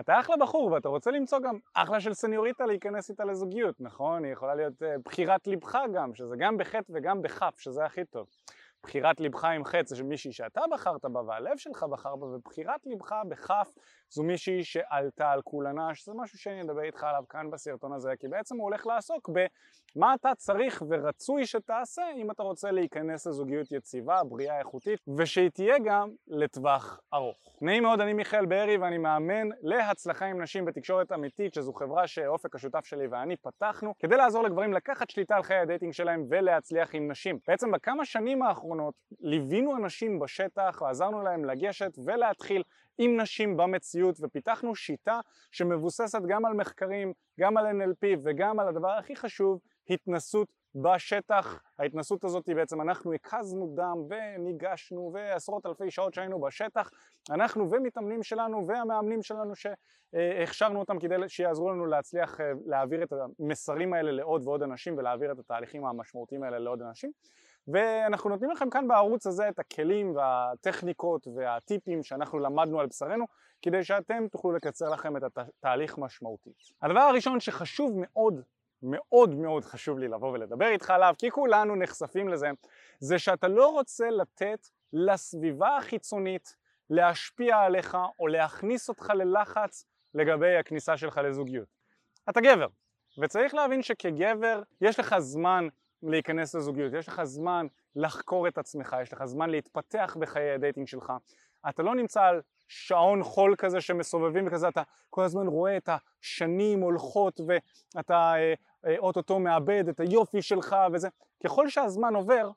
אתה אחלה בחור ואתה רוצה למצוא גם אחלה של סניוריטה להיכנס איתה לזוגיות, נכון? היא יכולה להיות uh, בחירת ליבך גם, שזה גם בחי"ת וגם בכ"ף, שזה הכי טוב. בחירת ליבך עם חי"ת זה מישהי שאתה בחרת בה והלב שלך בחר בה, ובכירת ליבך בכ"ף זו מישהי שעלתה על כולנה, שזה משהו שאני אדבר איתך עליו כאן בסרטון הזה, כי בעצם הוא הולך לעסוק במה אתה צריך ורצוי שתעשה אם אתה רוצה להיכנס לזוגיות יציבה, בריאה איכותית, ושהיא תהיה גם לטווח ארוך. נעים מאוד, אני מיכאל בארי ואני מאמן להצלחה עם נשים בתקשורת אמיתית, שזו חברה שאופק השותף שלי ואני פתחנו, כדי לעזור לגברים לקחת שליטה על חיי ה dating שלהם ולהצליח עם נשים. בעצם בכמה שנים האחרונות ליווינו אנשים בשטח ועזרנו להם לגשת ולהתחיל עם נשים במציאות ופיתחנו שיטה שמבוססת גם על מחקרים, גם על NLP וגם על הדבר הכי חשוב, התנסות בשטח. ההתנסות הזאת היא בעצם אנחנו הקזנו דם וניגשנו ועשרות אלפי שעות שהיינו בשטח, אנחנו ומתאמנים שלנו והמאמנים שלנו שהכשרנו אותם כדי שיעזרו לנו להצליח אה, להעביר את המסרים האלה לעוד ועוד אנשים ולהעביר את התהליכים המשמעותיים האלה לעוד אנשים. ואנחנו נותנים לכם כאן בערוץ הזה את הכלים והטכניקות והטיפים שאנחנו למדנו על בשרנו כדי שאתם תוכלו לקצר לכם את התהליך משמעותית. הדבר הראשון שחשוב מאוד מאוד מאוד חשוב לי לבוא ולדבר איתך עליו כי כולנו נחשפים לזה זה שאתה לא רוצה לתת לסביבה החיצונית להשפיע עליך או להכניס אותך ללחץ לגבי הכניסה שלך לזוגיות. אתה גבר וצריך להבין שכגבר יש לך זמן להיכנס לזוגיות, יש לך זמן לחקור את עצמך, יש לך זמן להתפתח בחיי ה dating שלך. אתה לא נמצא על שעון חול כזה שמסובבים וכזה, אתה כל הזמן רואה את השנים הולכות ואתה אה, אה, אוטוטו מאבד את היופי שלך וזה. ככל שהזמן עובר,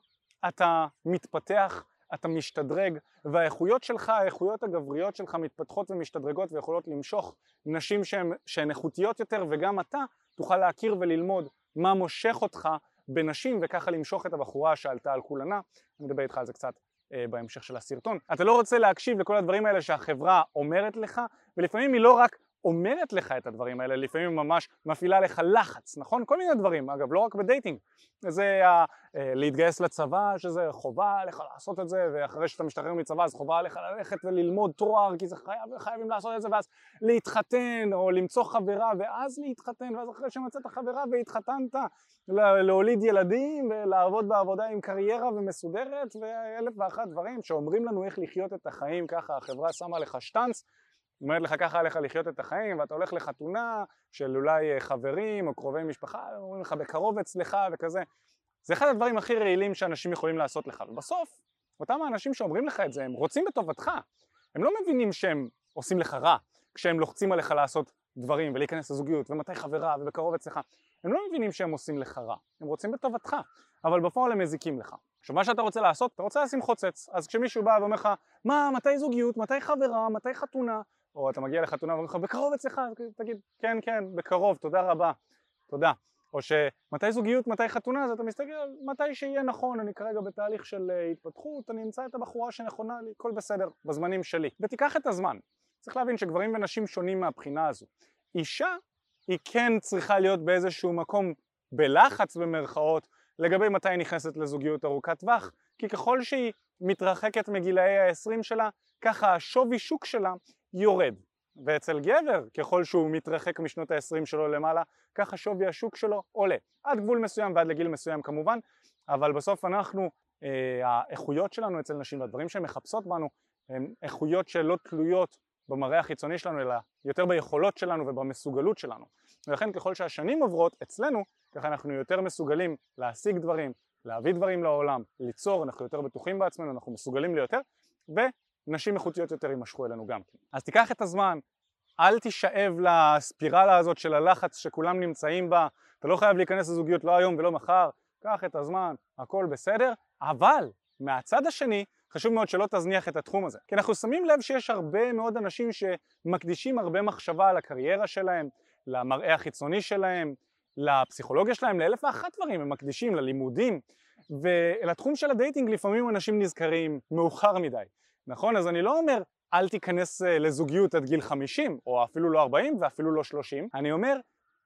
אתה מתפתח, אתה משתדרג, והאיכויות שלך, האיכויות הגבריות שלך מתפתחות ומשתדרגות ויכולות למשוך נשים שהן, שהן איכותיות יותר, וגם אתה תוכל להכיר וללמוד מה מושך אותך בנשים וככה למשוך את הבחורה שעלתה על כולנה, אני מדבר איתך על זה קצת אה, בהמשך של הסרטון. אתה לא רוצה להקשיב לכל הדברים האלה שהחברה אומרת לך ולפעמים היא לא רק אומרת לך את הדברים האלה, לפעמים ממש מפעילה לך לחץ, נכון? כל מיני דברים, אגב, לא רק בדייטינג. זה אה, להתגייס לצבא, שזה חובה עליך לעשות את זה, ואחרי שאתה משתחרר מצבא אז חובה עליך ללכת וללמוד תואר, כי זה חייב, חייבים לעשות את זה, ואז להתחתן, או למצוא חברה, ואז להתחתן, ואז אחרי שמצאת חברה והתחתנת, להוליד ילדים, ולעבוד בעבודה עם קריירה ומסודרת, ואלף ואחת דברים שאומרים לנו איך לחיות את החיים ככה, החברה שמה לך שטאנץ. אומרת לך ככה עליך לחיות את החיים ואתה הולך לחתונה של אולי אה, חברים או קרובי משפחה, אומרים לך בקרוב אצלך וכזה. זה אחד הדברים הכי רעילים שאנשים יכולים לעשות לך, ובסוף אותם האנשים שאומרים לך את זה הם רוצים בטובתך, הם לא מבינים שהם עושים לך רע כשהם לוחצים עליך לעשות דברים ולהיכנס לזוגיות ומתי חברה ובקרוב אצלך, הם לא מבינים שהם עושים לך רע, הם רוצים בטובתך, אבל בפועל הם מזיקים לך. עכשיו מה שאתה רוצה לעשות, אתה רוצה לשים חוצץ, אז כשמישהו בא ואומר לך מה, מתי זוגיות, מתי חברה, מתי חתונה, או אתה מגיע לחתונה ואומרים לך בקרוב אצלך, תגיד כן כן בקרוב תודה רבה תודה. או שמתי זוגיות מתי חתונה אז אתה מסתכל מתי שיהיה נכון אני כרגע בתהליך של אה, התפתחות אני אמצא את הבחורה שנכונה לי הכל בסדר בזמנים שלי. ותיקח את הזמן. צריך להבין שגברים ונשים שונים מהבחינה הזו. אישה היא כן צריכה להיות באיזשהו מקום בלחץ במרכאות לגבי מתי היא נכנסת לזוגיות ארוכת טווח כי ככל שהיא מתרחקת מגילאי ה-20 שלה ככה השווי שוק שלה יורד. ואצל גבר, ככל שהוא מתרחק משנות ה-20 שלו למעלה, ככה שווי השוק שלו עולה. עד גבול מסוים ועד לגיל מסוים כמובן, אבל בסוף אנחנו, אה, האיכויות שלנו אצל נשים והדברים שהן מחפשות בנו, הן איכויות שלא תלויות במראה החיצוני שלנו, אלא יותר ביכולות שלנו ובמסוגלות שלנו. ולכן ככל שהשנים עוברות אצלנו, ככה אנחנו יותר מסוגלים להשיג דברים, להביא דברים לעולם, ליצור, אנחנו יותר בטוחים בעצמנו, אנחנו מסוגלים ליותר, נשים איכותיות יותר יימשכו אלינו גם כן. אז תיקח את הזמן, אל תישאב לספירלה הזאת של הלחץ שכולם נמצאים בה, אתה לא חייב להיכנס לזוגיות לא היום ולא מחר, קח את הזמן, הכל בסדר, אבל מהצד השני חשוב מאוד שלא תזניח את התחום הזה. כי אנחנו שמים לב שיש הרבה מאוד אנשים שמקדישים הרבה מחשבה על הקריירה שלהם, למראה החיצוני שלהם, לפסיכולוגיה שלהם, לאלף ואחת דברים, הם מקדישים ללימודים, ולתחום של ה dating לפעמים אנשים נזכרים מאוחר מדי. נכון? אז אני לא אומר אל תיכנס אה, לזוגיות עד גיל 50 או אפילו לא 40 ואפילו לא 30, אני אומר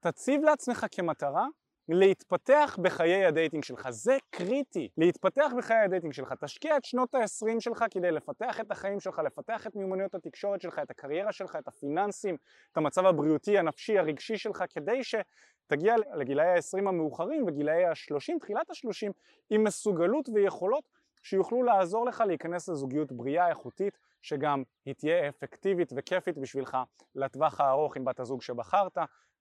תציב לעצמך כמטרה להתפתח בחיי ה dating שלך, זה קריטי, להתפתח בחיי ה dating שלך, תשקיע את שנות ה-20 שלך כדי לפתח את החיים שלך, לפתח את מיומנויות התקשורת שלך, את הקריירה שלך, את הפיננסים, את המצב הבריאותי, הנפשי, הרגשי שלך, כדי שתגיע לגילאי ה-20 המאוחרים וגילאי ה-30, תחילת ה-30, עם מסוגלות ויכולות שיוכלו לעזור לך להיכנס לזוגיות בריאה, איכותית, שגם היא תהיה אפקטיבית וכיפית בשבילך לטווח הארוך עם בת הזוג שבחרת,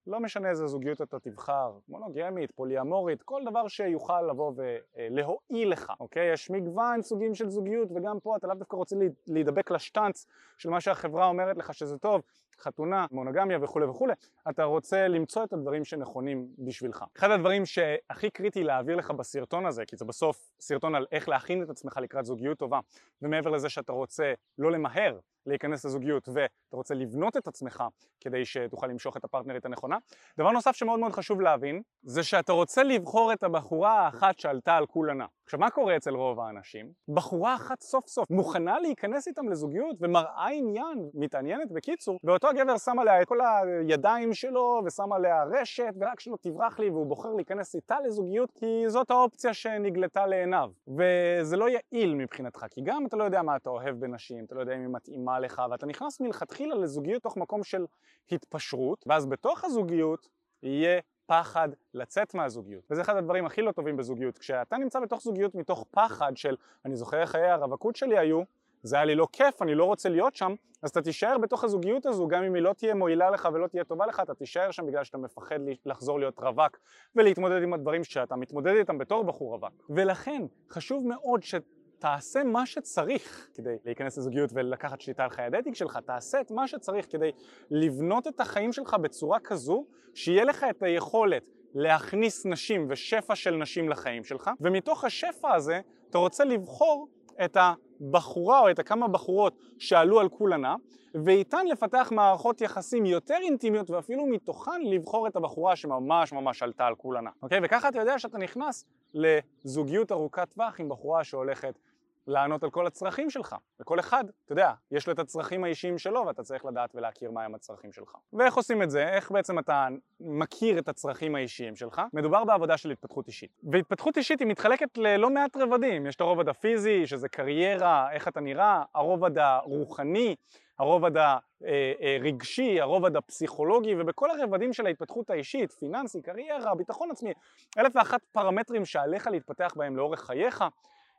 לא משנה איזה זוגיות אתה תבחר, מונוגמית, פוליאמורית, כל דבר שיוכל לבוא ולהועיל לך, אוקיי? יש מגוון סוגים של זוגיות וגם פה אתה לאו דווקא רוצה להידבק לשטאנץ של מה שהחברה אומרת לך שזה טוב, חתונה, מונוגמיה וכולי וכולי, אתה רוצה למצוא את הדברים שנכונים בשבילך. אחד הדברים שהכי קריטי להעביר לך בסרטון הזה, כי זה בסוף סרטון על איך להכין את עצמך לקראת זוגיות טובה, ומעבר לזה שאתה רוצה לא למהר להיכנס לזוגיות ואתה רוצה לבנות את עצמך כדי שתוכל למשוך את הפרטנרית הנכונה. דבר נוסף שמאוד מאוד חשוב להבין זה שאתה רוצה לבחור את הבחורה האחת שעלתה על כולנה. עכשיו מה קורה אצל רוב האנשים? בחורה אחת סוף סוף מוכנה להיכנס איתם לזוגיות ומראה עניין, מתעניינת בקיצור, ואותו הגבר שם עליה את כל הידיים שלו ושם עליה רשת ורק שלא תברח לי והוא בוחר להיכנס איתה לזוגיות כי זאת האופציה שנגלתה לעיניו וזה לא יעיל מבחינתך כי גם אתה לא יודע מה אתה אוהב בנשים, אתה לא יודע אם היא מתאימה לך ואתה נכנס מלכתחילה לזוגיות תוך מקום של התפשרות ואז בתוך הזוגיות יהיה פחד לצאת מהזוגיות. וזה אחד הדברים הכי לא טובים בזוגיות. כשאתה נמצא בתוך זוגיות מתוך פחד של אני זוכר איך חיי הרווקות שלי היו, זה היה לי לא כיף, אני לא רוצה להיות שם, אז אתה תישאר בתוך הזוגיות הזו, גם אם היא לא תהיה מועילה לך ולא תהיה טובה לך, אתה תישאר שם בגלל שאתה מפחד לחזור להיות רווק ולהתמודד עם הדברים שאתה מתמודד איתם בתור בחור רווק. ולכן חשוב מאוד ש... תעשה מה שצריך כדי להיכנס לזוגיות ולקחת שליטה על חיי ה dating שלך, תעשה את מה שצריך כדי לבנות את החיים שלך בצורה כזו שיהיה לך את היכולת להכניס נשים ושפע של נשים לחיים שלך ומתוך השפע הזה אתה רוצה לבחור את הבחורה או את הכמה בחורות שעלו על כולנה ואיתן לפתח מערכות יחסים יותר אינטימיות ואפילו מתוכן לבחור את הבחורה שממש ממש עלתה על כולנה אוקיי? וככה אתה יודע שאתה נכנס לזוגיות ארוכת טווח עם בחורה שהולכת לענות על כל הצרכים שלך. וכל אחד, אתה יודע, יש לו את הצרכים האישיים שלו ואתה צריך לדעת ולהכיר מהם הצרכים שלך. ואיך עושים את זה? איך בעצם אתה מכיר את הצרכים האישיים שלך? מדובר בעבודה של התפתחות אישית. והתפתחות אישית היא מתחלקת ללא מעט רבדים. יש את הרובד הפיזי, שזה קריירה, איך אתה נראה, הרובד הרוחני, הרובד הרגשי, הרובד הפסיכולוגי, ובכל הרבדים של ההתפתחות האישית, פיננסי, קריירה, ביטחון עצמי, אלף ואחת פרמטרים שעליך להתפתח בהם לאורך חייך.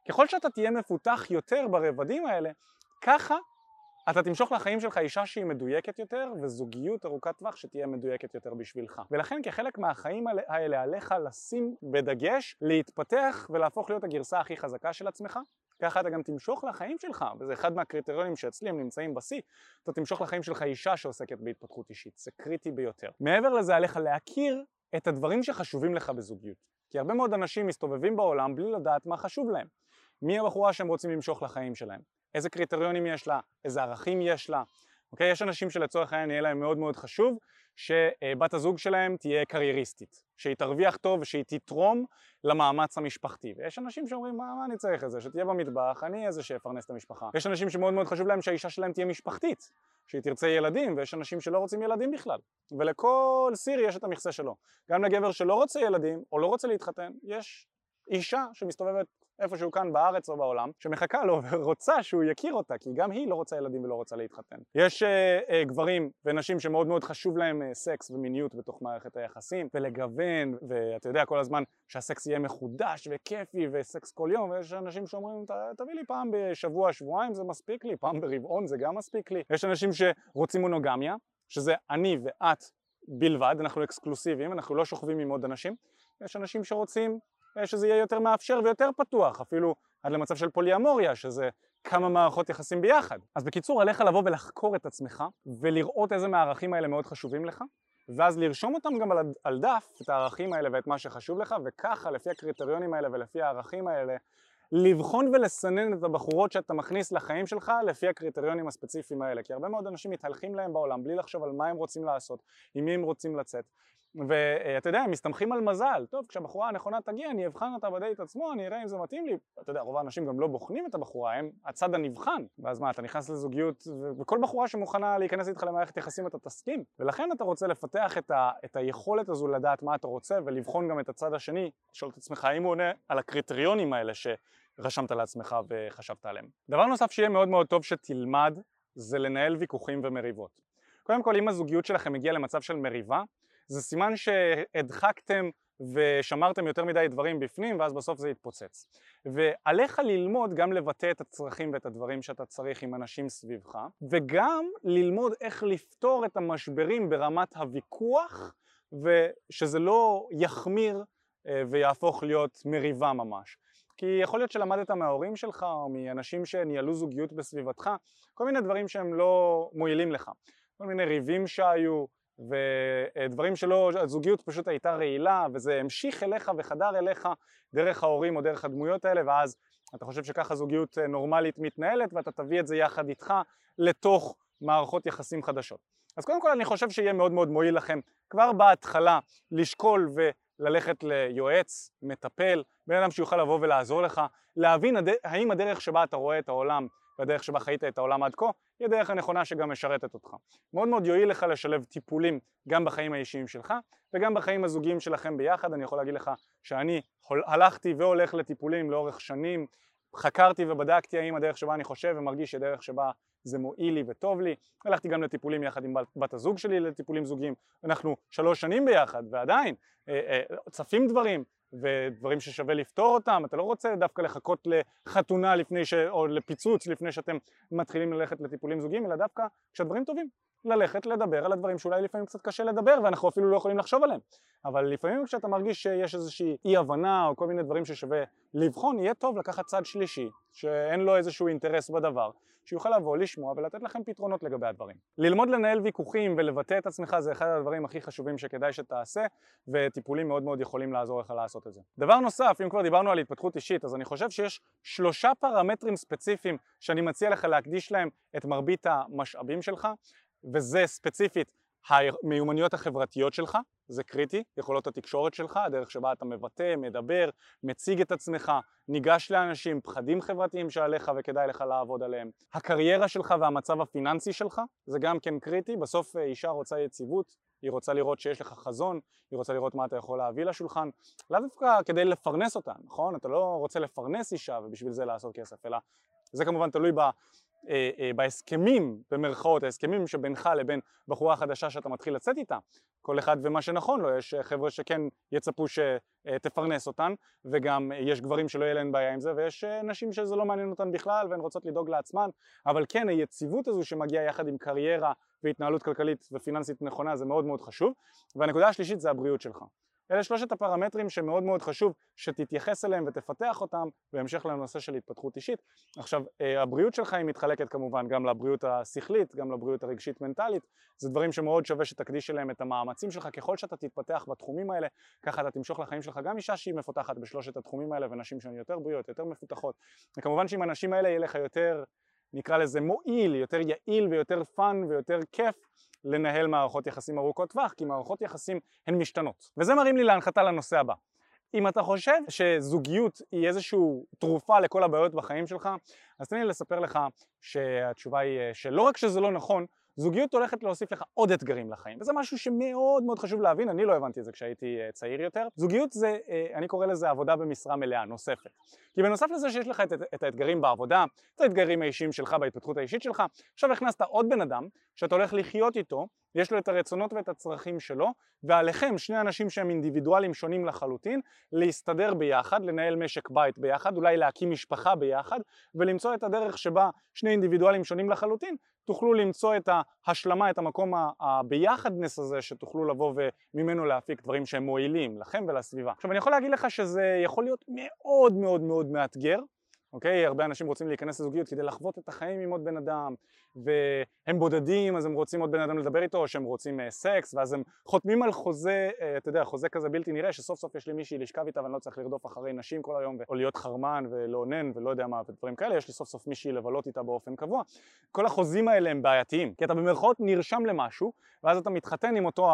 ככל שאתה תהיה מפותח יותר ברבדים האלה, ככה אתה תמשוך לחיים שלך אישה שהיא מדויקת יותר וזוגיות ארוכת טווח שתהיה מדויקת יותר בשבילך. ולכן כחלק מהחיים האלה עליך לשים בדגש, להתפתח ולהפוך להיות הגרסה הכי חזקה של עצמך. ככה אתה גם תמשוך לחיים שלך, וזה אחד מהקריטריונים שאצלי הם נמצאים בשיא, אתה תמשוך לחיים שלך אישה שעוסקת בהתפתחות אישית, זה קריטי ביותר. מעבר לזה עליך להכיר את הדברים שחשובים לך בזוגיות. כי הרבה מאוד אנשים מסתובבים בעולם בלי לדעת מה חשוב להם. מי הבחורה שהם רוצים למשוך לחיים שלהם, איזה קריטריונים יש לה, איזה ערכים יש לה, אוקיי? יש אנשים שלצורך העניין יהיה להם מאוד מאוד חשוב שבת הזוג שלהם תהיה קרייריסטית, שהיא תרוויח טוב ושהיא תתרום למאמץ המשפחתי. ויש אנשים שאומרים, מה, מה אני צריך את זה? שתהיה במטבח, אני אהיה זה שיפרנס את המשפחה. יש אנשים שמאוד מאוד חשוב להם שהאישה שלהם תהיה משפחתית, שהיא תרצה ילדים, ויש אנשים שלא רוצים ילדים בכלל. ולכל סיר יש את המכסה שלו. גם לגבר שלא רוצה ילדים, או לא רוצה להתחתן, יש אישה שמסתובבת איפשהו כאן בארץ או בעולם, שמחכה לו ורוצה שהוא יכיר אותה, כי גם היא לא רוצה ילדים ולא רוצה להתחתן. יש אה, אה, גברים ונשים שמאוד מאוד חשוב להם אה, סקס ומיניות בתוך מערכת היחסים, ולגוון, ואתה יודע כל הזמן שהסקס יהיה מחודש וכיפי וסקס כל יום, ויש אנשים שאומרים תביא לי פעם בשבוע, שבועיים זה מספיק לי, פעם ברבעון זה גם מספיק לי. יש אנשים שרוצים מונוגמיה, שזה אני ואת בלבד, אנחנו אקסקלוסיביים, אנחנו לא שוכבים עם עוד אנשים. יש אנשים שרוצים שזה יהיה יותר מאפשר ויותר פתוח, אפילו עד למצב של פוליאמוריה, שזה כמה מערכות יחסים ביחד. אז בקיצור, עליך לבוא ולחקור את עצמך, ולראות איזה מהערכים האלה מאוד חשובים לך, ואז לרשום אותם גם על, על דף, את הערכים האלה ואת מה שחשוב לך, וככה, לפי הקריטריונים האלה ולפי הערכים האלה, לבחון ולסנן את הבחורות שאתה מכניס לחיים שלך לפי הקריטריונים הספציפיים האלה כי הרבה מאוד אנשים מתהלכים להם בעולם בלי לחשוב על מה הם רוצים לעשות, עם מי הם רוצים לצאת ואתה יודע, הם מסתמכים על מזל, טוב, כשהבחורה הנכונה תגיע, אני אבחן אותה בדייט עצמו, אני אראה אם זה מתאים לי. אתה יודע, רוב האנשים גם לא בוחנים את הבחורה, הם הצד הנבחן. ואז מה, אתה נכנס לזוגיות, וכל בחורה שמוכנה להיכנס איתך למערכת יחסים אתה תסכים. ולכן אתה רוצה לפתח את, ה, את היכולת הזו לדעת מה אתה רוצה, ולבחון גם את הצד השני, לשאול את עצמך האם הוא עונה על הקריטריונים האלה שרשמת לעצמך וחשבת עליהם. דבר נוסף שיהיה מאוד מאוד טוב שתלמד, זה לנהל ויכוחים ומריבות. קודם כל, אם הזוגיות שלכם הגיעה למצב של מריבה, זה סימן שהדחקתם ושמרתם יותר מדי דברים בפנים ואז בסוף זה יתפוצץ. ועליך ללמוד גם לבטא את הצרכים ואת הדברים שאתה צריך עם אנשים סביבך, וגם ללמוד איך לפתור את המשברים ברמת הוויכוח, ושזה לא יחמיר אה, ויהפוך להיות מריבה ממש. כי יכול להיות שלמדת מההורים שלך או מאנשים שניהלו זוגיות בסביבתך כל מיני דברים שהם לא מועילים לך, כל מיני ריבים שהיו, ודברים שלא, הזוגיות פשוט הייתה רעילה וזה המשיך אליך וחדר אליך דרך ההורים או דרך הדמויות האלה ואז אתה חושב שככה זוגיות נורמלית מתנהלת ואתה תביא את זה יחד איתך לתוך מערכות יחסים חדשות. אז קודם כל אני חושב שיהיה מאוד מאוד מועיל לכם כבר בהתחלה לשקול וללכת ליועץ, מטפל, בן אדם שיוכל לבוא ולעזור לך, להבין האם הדרך שבה אתה רואה את העולם והדרך שבה חיית את העולם עד כה, היא הדרך הנכונה שגם משרתת אותך. מאוד מאוד יועיל לך לשלב טיפולים גם בחיים האישיים שלך וגם בחיים הזוגיים שלכם ביחד. אני יכול להגיד לך שאני הלכתי והולך לטיפולים לאורך שנים, חקרתי ובדקתי האם הדרך שבה אני חושב ומרגיש שדרך שבה זה מועיל לי וטוב לי. הלכתי גם לטיפולים יחד עם בת הזוג שלי לטיפולים זוגיים. אנחנו שלוש שנים ביחד ועדיין אה, אה, צפים דברים, ודברים ששווה לפתור אותם, אתה לא רוצה דווקא לחכות לחתונה לפני ש... או לפיצוץ לפני שאתם מתחילים ללכת לטיפולים זוגיים, אלא דווקא כשהדברים טובים, ללכת לדבר על הדברים שאולי לפעמים קצת קשה לדבר ואנחנו אפילו לא יכולים לחשוב עליהם, אבל לפעמים כשאתה מרגיש שיש איזושהי אי הבנה או כל מיני דברים ששווה לבחון, יהיה טוב לקחת צד שלישי שאין לו איזשהו אינטרס בדבר, שיוכל לבוא, לשמוע ולתת לכם פתרונות לגבי הדברים. ללמוד לנהל ויכוחים ולבטא את עצמך זה אחד הדברים הכי חשובים שכדאי שתעשה וטיפולים מאוד מאוד יכולים לעזור לך לעשות את זה. דבר נוסף, אם כבר דיברנו על התפתחות אישית, אז אני חושב שיש שלושה פרמטרים ספציפיים שאני מציע לך להקדיש להם את מרבית המשאבים שלך וזה ספציפית המיומנויות החברתיות שלך, זה קריטי, יכולות התקשורת שלך, הדרך שבה אתה מבטא, מדבר, מציג את עצמך, ניגש לאנשים, פחדים חברתיים שעליך וכדאי לך לעבוד עליהם. הקריירה שלך והמצב הפיננסי שלך, זה גם כן קריטי, בסוף אה, אישה רוצה יציבות, היא רוצה לראות שיש לך חזון, היא רוצה לראות מה אתה יכול להביא לשולחן, לאו דווקא כדי לפרנס אותה, נכון? אתה לא רוצה לפרנס אישה ובשביל זה לעשות כסף, אלא זה כמובן תלוי ב... אה, אה, בהסכמים, במרכאות, ההסכמים שבינך לבין בחורה חדשה שאתה מתחיל לצאת איתה, כל אחד ומה שנכון לו, יש חבר'ה שכן יצפו שתפרנס אותן וגם יש גברים שלא יהיה להם בעיה עם זה ויש נשים שזה לא מעניין אותן בכלל והן רוצות לדאוג לעצמן. אבל כן היציבות הזו שמגיעה יחד עם קריירה והתנהלות כלכלית ופיננסית נכונה זה מאוד מאוד חשוב. והנקודה השלישית זה הבריאות שלך אלה שלושת הפרמטרים שמאוד מאוד חשוב שתתייחס אליהם ותפתח אותם בהמשך לנושא של התפתחות אישית. עכשיו אה, הבריאות שלך היא מתחלקת כמובן גם לבריאות השכלית, גם לבריאות הרגשית מנטלית, זה דברים שמאוד שווה שתקדיש אליהם את המאמצים שלך, ככל שאתה תתפתח בתחומים האלה ככה אתה תמשוך לחיים שלך גם אישה שהיא מפותחת בשלושת התחומים האלה ונשים שהן יותר בריאות, יותר מפותחות. וכמובן שעם הנשים האלה יהיה לך יותר נקרא לזה מועיל, יותר יעיל ויותר fun ויותר כיף לנהל מערכות יחסים ארוכות טווח, כי מערכות יחסים הן משתנות. וזה מרים לי להנחתה לנושא הבא. אם אתה חושב שזוגיות היא איזושהי תרופה לכל הבעיות בחיים שלך, אז תן לי לספר לך שהתשובה היא שלא רק שזה לא נכון, זוגיות הולכת להוסיף לך עוד אתגרים לחיים, וזה משהו שמאוד מאוד חשוב להבין, אני לא הבנתי את זה כשהייתי אה, צעיר יותר. זוגיות זה, אה, אני קורא לזה עבודה במשרה מלאה, נוספת. כי בנוסף לזה שיש לך את, את האתגרים בעבודה, את האתגרים האישיים שלך בהתפתחות האישית שלך, עכשיו הכנסת עוד בן אדם שאתה הולך לחיות איתו, יש לו את הרצונות ואת הצרכים שלו, ועליכם, שני אנשים שהם אינדיבידואלים שונים לחלוטין, להסתדר ביחד, לנהל משק בית ביחד, אולי להקים משפחה ביחד, ולמצוא את הדרך שבה שני אינדיבידואלים שונים לחלוטין תוכלו למצוא את ההשלמה, את המקום הביחדנס הזה שתוכלו לבוא וממנו להפיק דברים שהם מועילים לכם ולסביבה. עכשיו אני יכול להגיד לך שזה יכול להיות מאוד מאוד מאוד מאתגר, אוקיי? הרבה אנשים רוצים להיכנס לזוגיות כדי לחוות את החיים עם עוד בן אדם והם בודדים אז הם רוצים עוד בן אדם לדבר איתו או שהם רוצים uh, סקס ואז הם חותמים על חוזה, uh, אתה יודע, חוזה כזה בלתי נראה שסוף סוף יש לי מישהי לשכב איתה ואני לא צריך לרדוף אחרי נשים כל היום או להיות חרמן ולאונן ולא יודע מה ודברים כאלה, יש לי סוף סוף מישהי לבלות איתה באופן קבוע. כל החוזים האלה הם בעייתיים כי אתה במרכאות נרשם למשהו ואז אתה מתחתן עם אותו,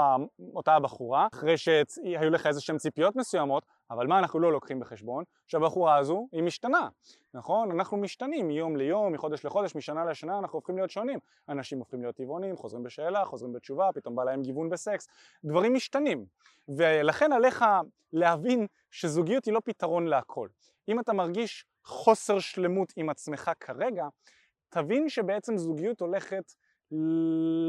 אותה הבחורה אחרי שהיו לך איזה שהן ציפיות מסוימות אבל מה אנחנו לא לוקחים בחשבון? שהבחורה הזו היא משתנה, נכון? אנחנו משתנים מיום ליום, מחודש לחודש, משנה לשנה, אנחנו הופכים להיות שונים. אנשים הופכים להיות טבעונים, חוזרים בשאלה, חוזרים בתשובה, פתאום בא להם גיוון בסקס, דברים משתנים. ולכן עליך להבין שזוגיות היא לא פתרון להכל. אם אתה מרגיש חוסר שלמות עם עצמך כרגע, תבין שבעצם זוגיות הולכת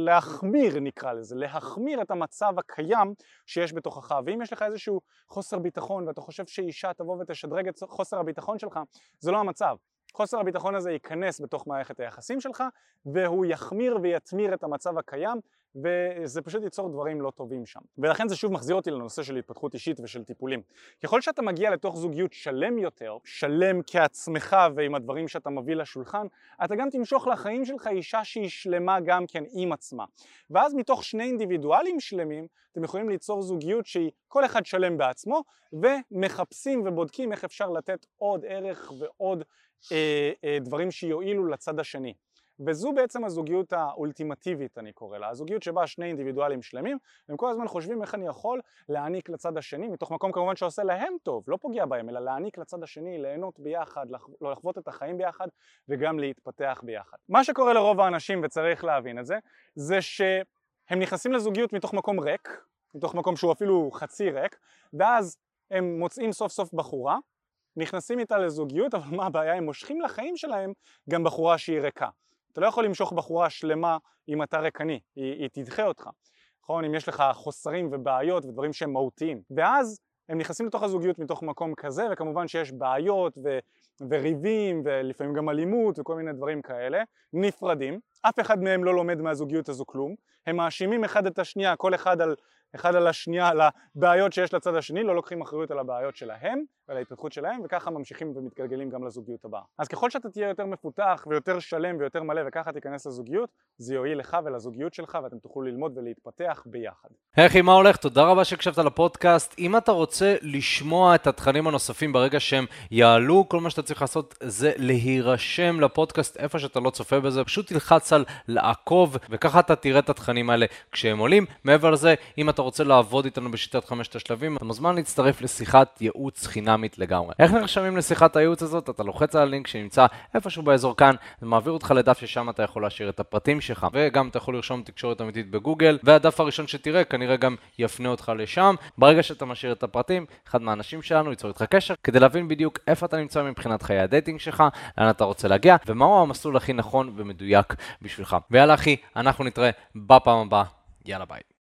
להחמיר נקרא לזה, להחמיר את המצב הקיים שיש בתוכך ואם יש לך איזשהו חוסר ביטחון ואתה חושב שאישה תבוא ותשדרג את חוסר הביטחון שלך זה לא המצב חוסר הביטחון הזה ייכנס בתוך מערכת היחסים שלך והוא יחמיר ויתמיר את המצב הקיים וזה פשוט ייצור דברים לא טובים שם. ולכן זה שוב מחזיר אותי לנושא של התפתחות אישית ושל טיפולים. ככל שאתה מגיע לתוך זוגיות שלם יותר, שלם כעצמך ועם הדברים שאתה מביא לשולחן, אתה גם תמשוך לחיים שלך אישה שהיא שלמה גם כן עם עצמה. ואז מתוך שני אינדיבידואלים שלמים, אתם יכולים ליצור זוגיות שהיא כל אחד שלם בעצמו, ומחפשים ובודקים איך אפשר לתת עוד ערך ועוד אה, אה, דברים שיועילו לצד השני. וזו בעצם הזוגיות האולטימטיבית אני קורא לה, הזוגיות שבה שני אינדיבידואלים שלמים והם כל הזמן חושבים איך אני יכול להעניק לצד השני מתוך מקום כמובן שעושה להם טוב, לא פוגע בהם אלא להעניק לצד השני, ליהנות ביחד, לא לחוות את החיים ביחד וגם להתפתח ביחד. מה שקורה לרוב האנשים וצריך להבין את זה, זה שהם נכנסים לזוגיות מתוך מקום ריק, מתוך מקום שהוא אפילו חצי ריק ואז הם מוצאים סוף סוף בחורה נכנסים איתה לזוגיות, אבל מה הבעיה? הם מושכים לחיים שלהם גם בחורה שהיא ריקה. אתה לא יכול למשוך בחורה שלמה אם אתה ריקני, היא, היא תדחה אותך, נכון? אם יש לך חוסרים ובעיות ודברים שהם מהותיים. ואז הם נכנסים לתוך הזוגיות מתוך מקום כזה, וכמובן שיש בעיות ו, וריבים ולפעמים גם אלימות וכל מיני דברים כאלה, נפרדים, אף אחד מהם לא לומד מהזוגיות הזו כלום, הם מאשימים אחד את השנייה, כל אחד על אחד על השנייה על הבעיות שיש לצד השני, לא לוקחים אחריות על הבעיות שלהם ועל ההתפתחות שלהם וככה ממשיכים ומתגלגלים גם לזוגיות הבאה. אז ככל שאתה תהיה יותר מפותח ויותר שלם ויותר מלא וככה תיכנס לזוגיות, זה יועיל לך ולזוגיות שלך ואתם תוכלו ללמוד ולהתפתח ביחד. אחי, מה הולך? תודה רבה שהקשבת לפודקאסט. אם אתה רוצה לשמוע את התכנים הנוספים ברגע שהם יעלו, כל מה שאתה צריך לעשות זה להירשם לפודקאסט איפה שאתה לא צופה בזה, פשוט תלחץ על לעקוב וככה אתה תראה את התכנים האלה כשהם עולים. מעבר לזה, אם אתה רוצה לעבוד איתנו בשיטת חמשת השלבים, אתה מוזמן להצטרף לשיחת ייעוץ חינמית לגמרי. איך נרשמים לשיחת הייעוץ הזאת? אתה לוחץ על הלינק שנמצא איפשהו באזור כאן, זה מעביר אותך לדף ששם אתה יכול להשאיר את הפרטים שלך, וגם אתה יכול לרשום תקשורת אמיתית בגוגל, והדף הראשון שתראה כנראה גם יפנה אותך לשם. ברגע שאתה משאיר את הפרטים, אחד מהאנשים שלנו ייצור איתך קשר, כדי להבין בדיוק איפה אתה נמצא מבחינת חיי ה dating שלך, לאן אתה רוצה להגיע, ומהו המסלול הכי נכון ומדויק בשבילך. ויאללה אחי, אנחנו נתראה בפעם הבאה. יאללה ביי.